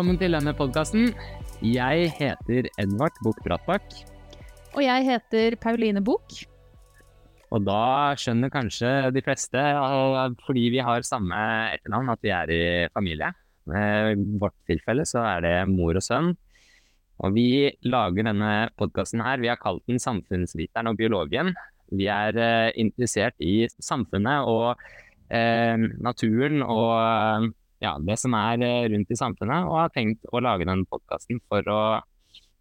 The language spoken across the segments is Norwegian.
Velkommen til denne podkasten. Jeg heter Edvard Buch Brattbakk. Og jeg heter Pauline Buch. Og da skjønner kanskje de fleste, eh, fordi vi har samme etternavn, at vi er i familie. I vårt tilfelle så er det mor og sønn. Og vi lager denne podkasten her, vi har kalt den Samfunnsviteren og biologen. Vi er eh, interessert i samfunnet og eh, naturen og eh, ja, det som er eh, rundt i samfunnet, og har tenkt å lage den podkasten for å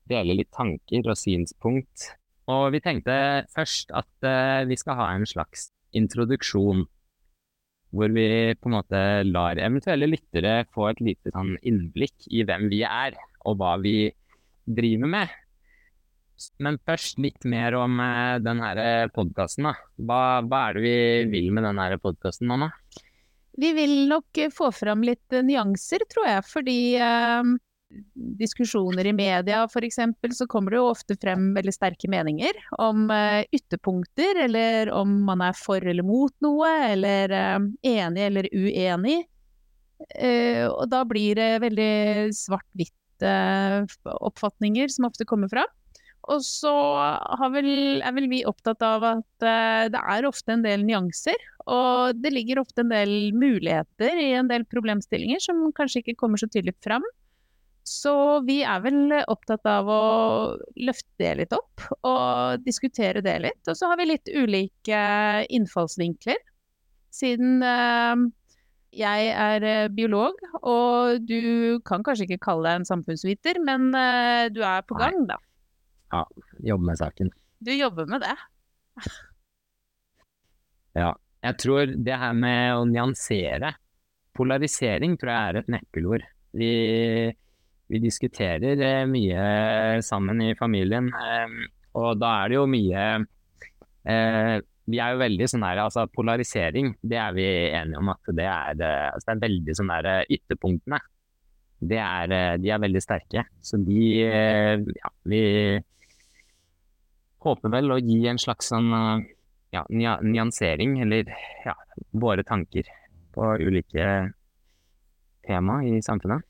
dele litt tanker og synspunkt. Og vi tenkte først at uh, vi skal ha en slags introduksjon, hvor vi på en måte lar eventuelle lyttere få et lite sånn innblikk i hvem vi er, og hva vi driver med. Men først litt mer om denne den her podkasten. Hva, hva, er det vi vil med den her podkasten, Anna? Vi vil nok få fram litt nyanser, tror jeg, fordi uh diskusjoner i media f.eks., så kommer det jo ofte frem veldig sterke meninger om ytterpunkter, eller om man er for eller mot noe, eller enig eller uenig. Og da blir det veldig svart-hvitt oppfatninger som ofte kommer fra. Og så vel, er vel vi opptatt av at det er ofte en del nyanser, og det ligger ofte en del muligheter i en del problemstillinger som kanskje ikke kommer så tydelig fram. Så vi er vel opptatt av å løfte det litt opp og diskutere det litt. Og så har vi litt ulike innfallsvinkler. Siden uh, jeg er eh, biolog, og du kan kanskje ikke kalle deg en samfunnsviter, men du er på gang, da. Ja, jobber med saken. Du jobber med det. ja. Jeg tror det her med å nyansere, polarisering, tror jeg er et nøkkelord. Vi vi diskuterer eh, mye sammen i familien. og da er det jo mye eh, Vi er jo veldig sånn her, altså polarisering, det er vi enige om at det er, eh, altså det er veldig sånn der ytterpunktene. Det er, de er veldig sterke. Så de Ja, vi håper vel å gi en slags sånn ja, nyansering, eller ja, våre tanker på ulike tema i samfunnet.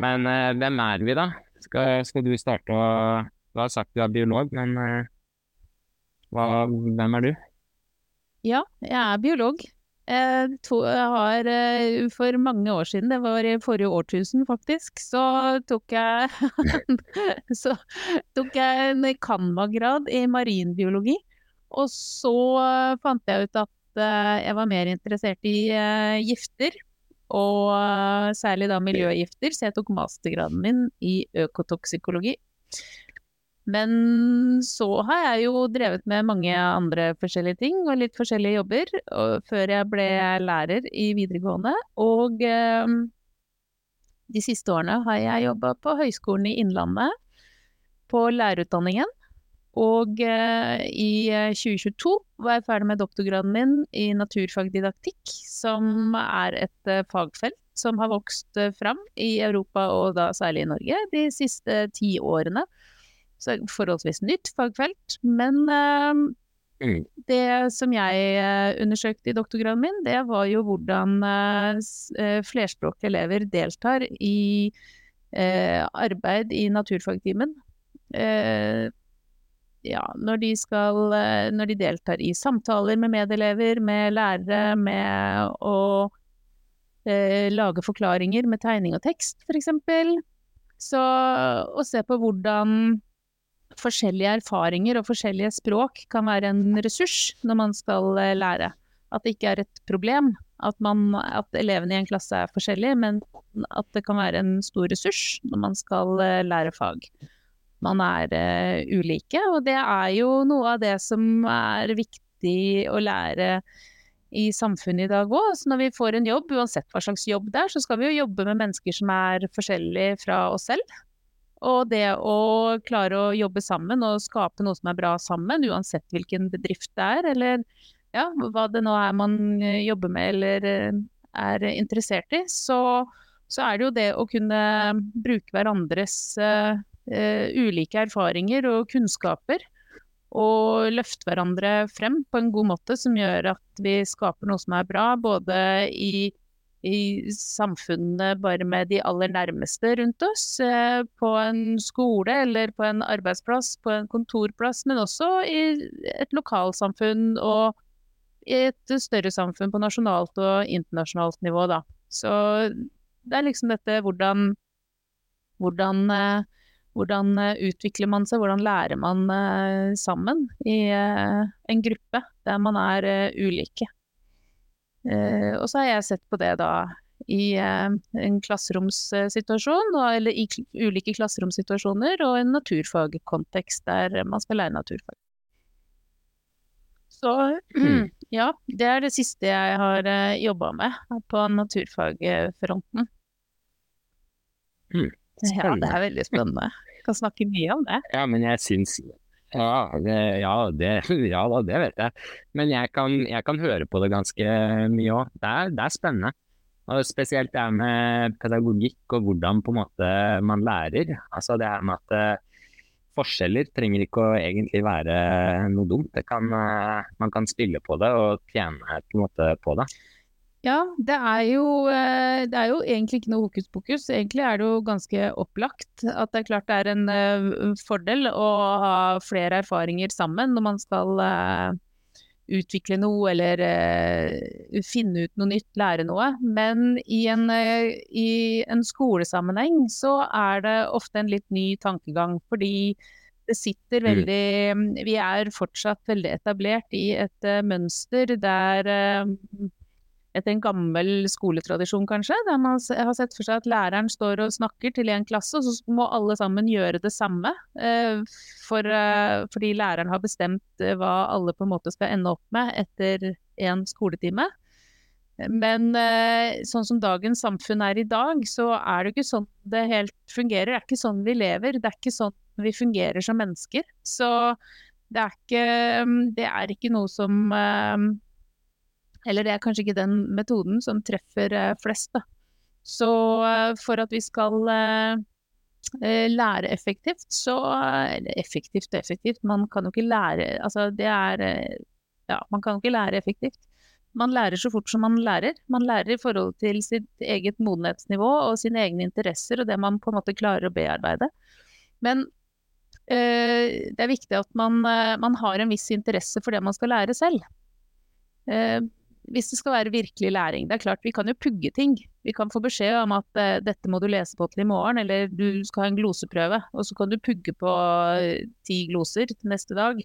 Men eh, hvem er vi, da? Skal, skal, du starte å Du har sagt du er biolog, men eh, hva, hvem er du? Ja, jeg er biolog. Jeg, to, har uh, for mange år siden, det var i forrige årtusen faktisk, så tok jeg Så tok jeg en Canva-grad i marinbiologi. Og så fant jeg ut at jeg var mer interessert i gifter og eh, særlig da miljøgifter, så jeg tok mastergraden min i økotoksikologi. Men så har jeg jo drevet med mange andre forskjellige ting og litt forskjellige jobber før jeg ble lærer i videregående. Og eh, de siste årene har jeg jobba på Høgskolen i Innlandet, på lærerutdanningen. Og eh, i 2022 eh, var jeg ferdig med doktorgraden min i naturfagdidaktikk, som er et eh, fagfelt som har vokst eh, fram i Europa, og da særlig i Norge, de siste ti årene. Så forholdsvis nytt fagfelt. Men eh, mm. det som jeg eh, undersøkte i doktorgraden min, det var jo hvordan flerspråklige elever deltar i arbeid i naturfagtimen. Eh, ja, når de skal eh, Når de deltar i samtaler med medelever, med lærere, med å eh, lage forklaringer med tegning og tekst, f.eks. Så å se på hvordan forskjellige erfaringer og forskjellige språk kan være en ressurs når man skal eh, lære. At det ikke er et problem at, man, at elevene i en klasse er forskjellige, men at det kan være en stor ressurs når man skal eh, lære fag man er uh, ulike. Og det er jo noe av det som er viktig å lære i samfunnet i dag òg. Så når vi får en jobb, uansett hva slags jobb det er, så skal vi jo jobbe med mennesker som er forskjellige fra oss selv. Og det å klare å jobbe sammen og skape noe som er bra sammen, uansett hvilken bedrift det er, eller ja, hva det nå er man eh, jobber med eller eh, er interessert i, så, så er det jo det å kunne bruke hverandres uh, uh, ulike erfaringer og kunnskaper. Og løfte hverandre frem på en god måte som gjør at vi skaper noe som er bra, både i i samfunnet bare med de aller nærmeste rundt oss. Eh, på en skole eller på en arbeidsplass, på en kontorplass, men også i et lokalsamfunn og i et større samfunn på nasjonalt og internasjonalt nivå, da. Så det er liksom dette hvordan hvordan, eh, hvordan utvikler man seg, hvordan lærer man sammen i en gruppe der man er ulike. Eh, og så har jeg sett på det da i eh, en klasseromssituasjon, eller i ulike klasseromssituasjoner, og en naturfagkontekst der man skal lære naturfag. Så mm. ja, det er det siste jeg har uh, eh, jobba med på naturfagfronten. Mm. Ja, det er veldig spennende. Kan snakke mye om det. Ja, men jeg syns ja, det, ja, det, ja det vet jeg. Men jeg kan, jeg kan høre på det ganske mye òg. Det, det, er spennende. Og spesielt det med pedagogikk og hvordan på en måte man lærer. Altså det her med at uh, forskjeller trenger ikke å egentlig være noe dumt. Kan, uh, man kan spille på det og tjene på på det. Ja, det er, jo, eh, det er jo egentlig ikke noe hokus pokus. Egentlig er det jo ganske opplagt at det er klart det er en uh, fordel å ha flere erfaringer sammen når man skal uh, utvikle noe eller finne ut noe nytt, lære noe. Men i en, i en skolesammenheng så er det ofte en litt ny tankegang. Fordi det sitter mm. veldig Vi er fortsatt veldig etablert i et mønster der etter en gammel skoletradisjon, kanskje, der man har sett for seg at læreren står og snakker til en klasse, og så må alle sammen gjøre det samme. Eh, for, eh, fordi læreren har bestemt eh, hva alle på en måte skal ende opp med etter en skoletime. Men sånn som dagens samfunn er i dag, så er det ikke sånn det helt fungerer. Det er ikke sånn vi lever. Det er ikke sånn vi fungerer som mennesker. Så det er ikke, det er ikke noe som eller det er kanskje ikke den metoden som treffer eh, flest, da. Så eh, for at vi skal eh, lære effektivt, så Eller effektivt og effektivt, man kan jo ikke lære Altså det er Ja, man kan jo ikke lære effektivt. Man lærer så fort som man lærer. Man lærer i forhold til sitt eget modenhetsnivå og sine egne interesser og det man på en måte klarer å bearbeide. Men øh, det er viktig at man, man, har en viss interesse for det man skal lære selv. Uh, hvis det skal være virkelig læring. Det er klart, vi kan jo pugge ting. Vi kan få beskjed om at eh, dette må du lese på til i morgen, eller du skal ha en gloseprøve. Og så kan du pugge på uh, ti gloser til neste dag.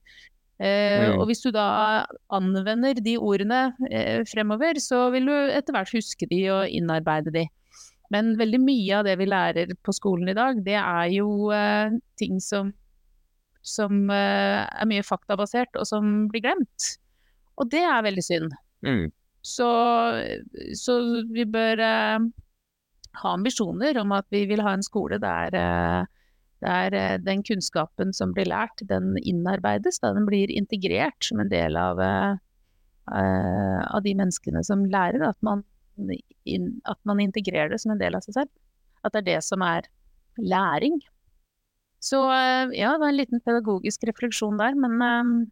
Eh, mm. Og hvis du da anvender de ordene fremover, så vil du etter hvert huske de og innarbeide de. Men veldig mye av det vi lærer på skolen i dag, det er jo ting som, som er mye faktabasert, og som blir glemt. Og det er veldig synd. Mm. Så, så, vi bør eh, ha ambisjoner om at vi vil ha en skole der, uh, der uh, den kunnskapen som blir lært, den innarbeides. Da den blir integrert som en del av, av de menneskene som lærer. At man, in, at man integrerer det som en del av seg selv. At det er det som er læring. Så ja, det var en liten pedagogisk refleksjon der, men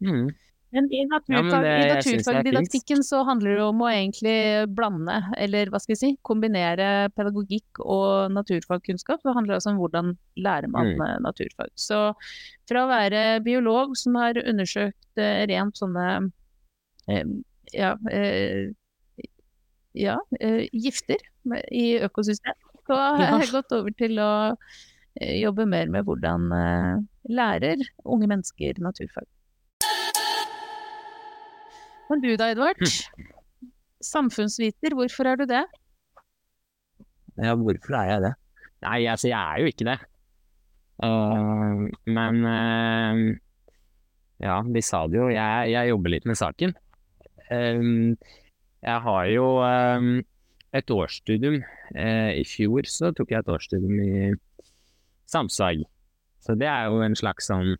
mm. Men i, naturfag, ja, naturfagdidaktikken så handler det om å egentlig blande, eller hva skal vi si, kombinere pedagogikk og naturfagkunnskap. Det handler altså om hvordan lærer man mm. naturfag. Så fra å være biolog som har undersøkt eh, rent sånne eh, ja, eh, ja eh, gifter i økosystem, så har jeg gått over til å eh, jobbe mer med hvordan eh, lærer unge mennesker naturfag. Men du da, Edvard? Hm. Samfunnsviter, hvorfor er du det? Ja, hvorfor er jeg det? Nei, altså, jeg er jo ikke det. Uh, men uh, ja, de sa det jo. Jeg, jeg, jobber litt med saken. Uh, jeg har jo et årsstudium. I fjor så tok jeg et årsstudium i samsag. Så det er jo en slags sånn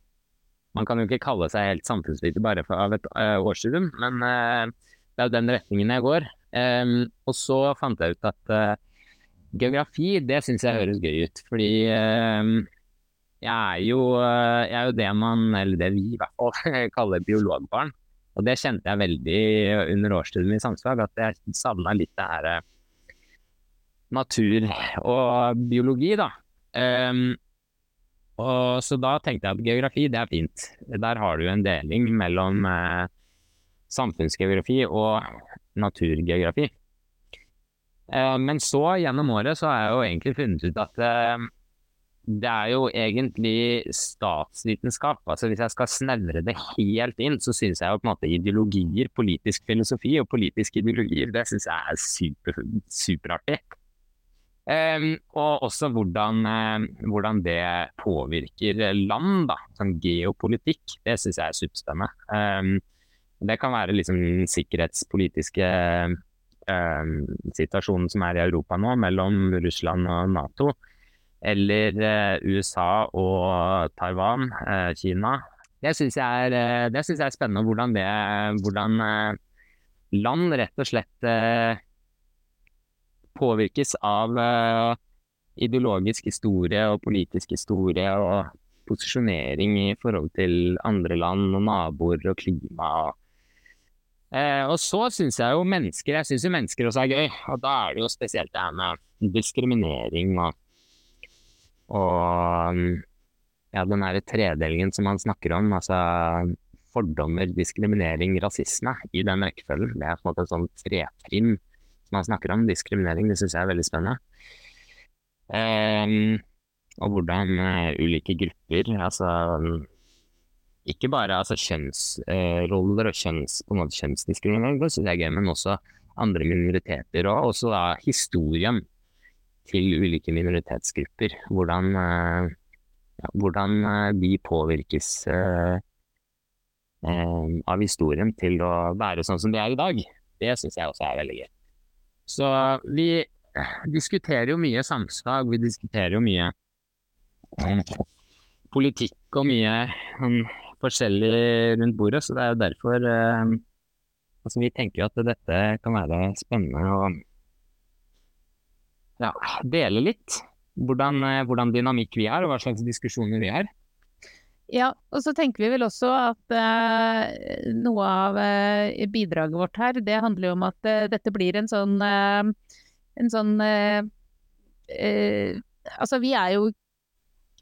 man kan jo ikke kalle seg helt samfunnsviter bare for, av et uh, årsstudium, men uh, det er jo den retningen jeg går. Um, og så fant jeg ut at uh, geografi, det syns jeg høres gøy ut. Fordi um, jeg, er jo, jeg er jo det man, eller det vi i hvert fall, kaller biologbarn. Og det kjente jeg veldig under årsstudiet i samfunnsfag, at jeg savna litt det her eh, natur og biologi, da. Um, og så da tenkte jeg at geografi, det er fint. Der har du en deling mellom eh, samfunnsgeografi og naturgeografi. Eh, men så, gjennom året, så har jeg jo egentlig funnet ut at eh, det er jo egentlig statsvitenskap. Altså Hvis jeg skal snevre det helt inn, så syns jeg jo på en måte ideologier, politisk filosofi og politiske ideologier, det syns jeg er super, superartig. Um, og også hvordan, uh, hvordan, det påvirker land, da. Sånn geopolitikk. Det syns jeg er superspennende. Um, det kan være liksom sikkerhetspolitiske um, situasjonen som er i Europa nå, mellom Russland og Nato. Eller uh, USA og Taiwan, uh, Kina. Det syns jeg, jeg, er spennende hvordan, det, hvordan land rett og slett påvirkes av uh, ideologisk historie og politisk historie og posisjonering i forhold til andre land og naboer og klima. Uh, og så syns jeg jo mennesker Jeg synes jo mennesker også er gøy, og da er det jo spesielt det her med diskriminering og, og ja, den derre tredelingen som man snakker om, altså fordommer, diskriminering, rasisme, i den rekkefølgen. Det er på en måte et sånt tretrinn man snakker om, diskriminering, det syns jeg er veldig spennende. Um, og hvordan uh, ulike grupper, altså ikke bare altså, kjønnsroller uh, og kjønns, måte kjønnsdiskriminering, syns jeg er gøy, men også andre minoriteter, og også da historien til ulike minoritetsgrupper. Hvordan, uh, ja, hvordan de påvirkes av historien til å være sånn som de er i dag. Det syns jeg også er veldig gøy. Så vi diskuterer jo mye samslag, vi diskuterer jo mye eh, politikk og mye um, forskjellig rundt bordet, så det er jo derfor uh, altså vi tenker at dette kan være spennende å ja, dele litt. Hvordan, uh, hvordan dynamikk vi har, og hva slags diskusjoner vi har. Ja, og så tenker vi vel også at eh, noe av eh, bidraget vårt her, det handler jo om at eh, dette blir en sånn eh, En sånn eh, eh, Altså, vi er jo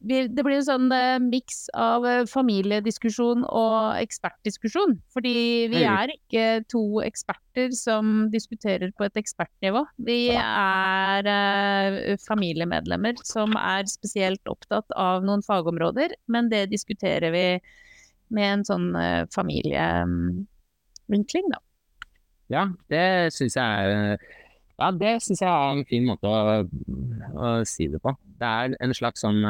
det blir en sånn uh, miks av uh, familiediskusjon og ekspertdiskusjon. Fordi vi er ikke to eksperter som diskuterer på et ekspertnivå. Vi er uh, familiemedlemmer som er spesielt opptatt av noen fagområder, men det diskuterer vi med en sånn familievinkling, da. Ja, det syns jeg er ja, det syns jeg er en fin måte å, å, si det på. Det er en slags sånn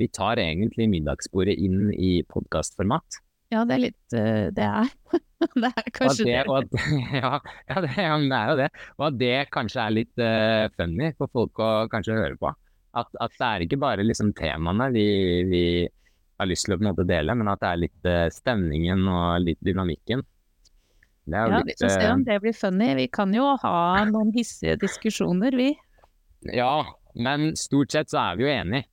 vi tar egentlig middagsbordet inn i podkastformat. Ja, det er litt uh, Det er det er kanskje det. det. At, ja, ja, det, ja, det, er jo det. Og at det kanskje er litt uh, funny for folk å kanskje høre på. At, at det er ikke bare liksom temaene vi, vi, har lyst til å på en måte dele, men at det er litt uh, stemningen og litt dynamikken. Det er jo ja, litt, vi får se om det blir funny. Vi kan jo ha noen hissige diskusjoner, vi. Ja, men stort sett så er vi jo enige.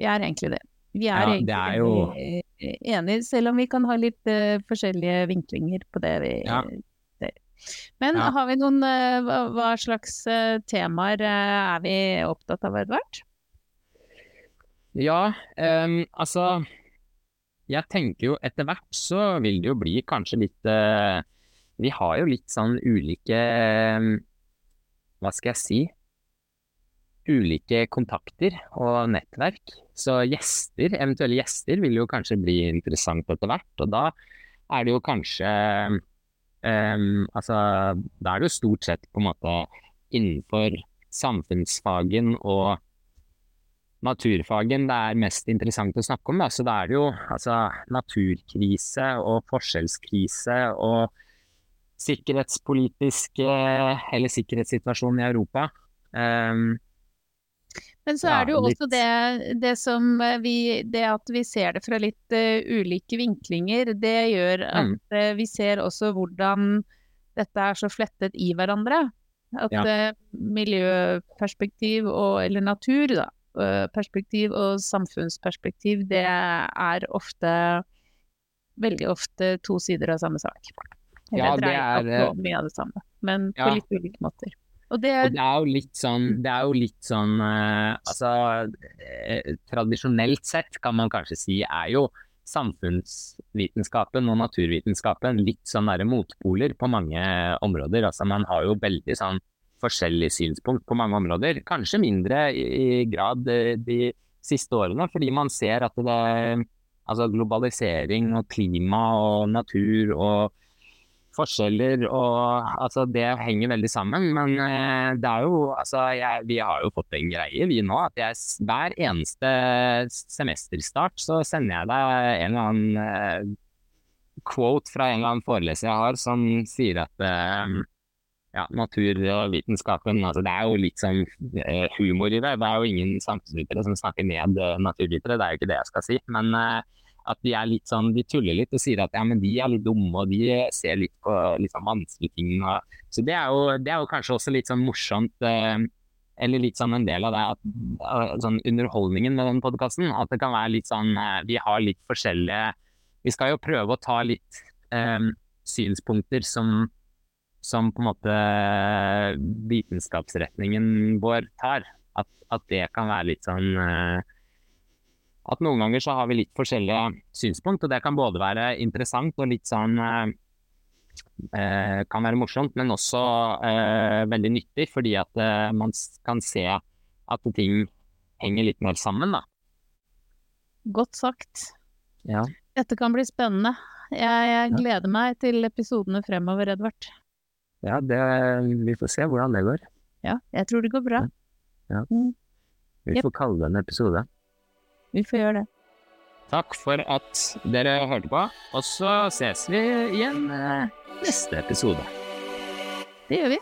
Vi er egentlig det. Vi er ja, egentlig er jo... Enige, selv om vi kan ha litt uh, forskjellige vinklinger på det vi ja. ser. Men ja. har vi noen uh, hva, hva, slags uh, temaer er vi opptatt av, Edvard? Ja, um, altså Jeg tenker jo etter hvert så vil det jo bli kanskje litt Vi har jo litt sånn ulike Hva skal jeg si? Ulike kontakter og nettverk. Så gjester, eventuelle gjester, vil jo kanskje bli interessant etter hvert. Og da er det jo kanskje um, Altså, da er det jo stort sett på en måte innenfor samfunnsfagen og naturfagen det er mest interessant å snakke om. Da. Så da er det jo altså, naturkrise og forskjellskrise og sikkerhetspolitiske eller sikkerhetssituasjonen i Europa. Um, men så er det jo også det, det, som eh, vi Det at vi ser det fra litt uh, ulike vinklinger, det gjør at mm. uh, vi ser også hvordan dette er så flettet i hverandre. At ja. uh, miljøperspektiv og Eller natur, da. Perspektiv og samfunnsperspektiv, det er ofte veldig ofte to sider av samme sak. Eller Ja, det dreier er, opp mye av det samme, men på litt ulike måter. Og det Og er det er jo litt sånn, det er jo litt sånn eh, Altså, eh, tradisjonelt sett kan man kanskje si er jo samfunnsvitenskapen og naturvitenskapen litt sånn nære motpoler på mange områder. Altså, man har jo veldig sånn forskjellig synspunkt på mange områder. Kanskje mindre i, i grad de, de siste årene, fordi man ser at det Altså globalisering og klima og natur og forskjeller og altså det henger veldig sammen. Men eh, det er jo altså jeg, vi har jo fått en greie vi nå at jeg hver eneste semesterstart så sender jeg deg en eller annen eh, quote fra en eller annen foreleser jeg har som sier at eh, ja, vitenskapen altså Det er jo litt sånn humor i det. Det er jo ingen samfunnsvitere som snakker ned eh, naturvitere, det er jo ikke det jeg skal si. Men eh, at de er litt sånn, de tuller litt og sier at ja, men de er litt dumme, og de ser litt på litt sånn vanskelige ting. Og, så det er, jo, det er jo kanskje også litt sånn morsomt, eh, eller litt sånn en del av det, at, sånn underholdningen med den podkasten. At det kan være litt sånn eh, Vi har litt forskjellige Vi skal jo prøve å ta litt eh, synspunkter som som på en måte vitenskapsretningen vår tar. At, at det kan være litt sånn eh, At noen ganger så har vi litt forskjellige synspunkt, og det kan både være interessant og litt sånn eh, eh, Kan være morsomt, men også eh, veldig nyttig, fordi at eh, man kan se at ting henger litt mer sammen, da. godt sagt. Ja. Dette kan bli spennende. Jeg, jeg Ja. gleder meg til episodene fremover, Edvard. Ja, det, vi får se hvordan det går. Ja, jeg tror det går bra. Vi Jep. får kalle det en episode. Vi får gjøre det. Takk for at dere hørte på, og så ses vi igjen eh, neste episode. Det gjør vi.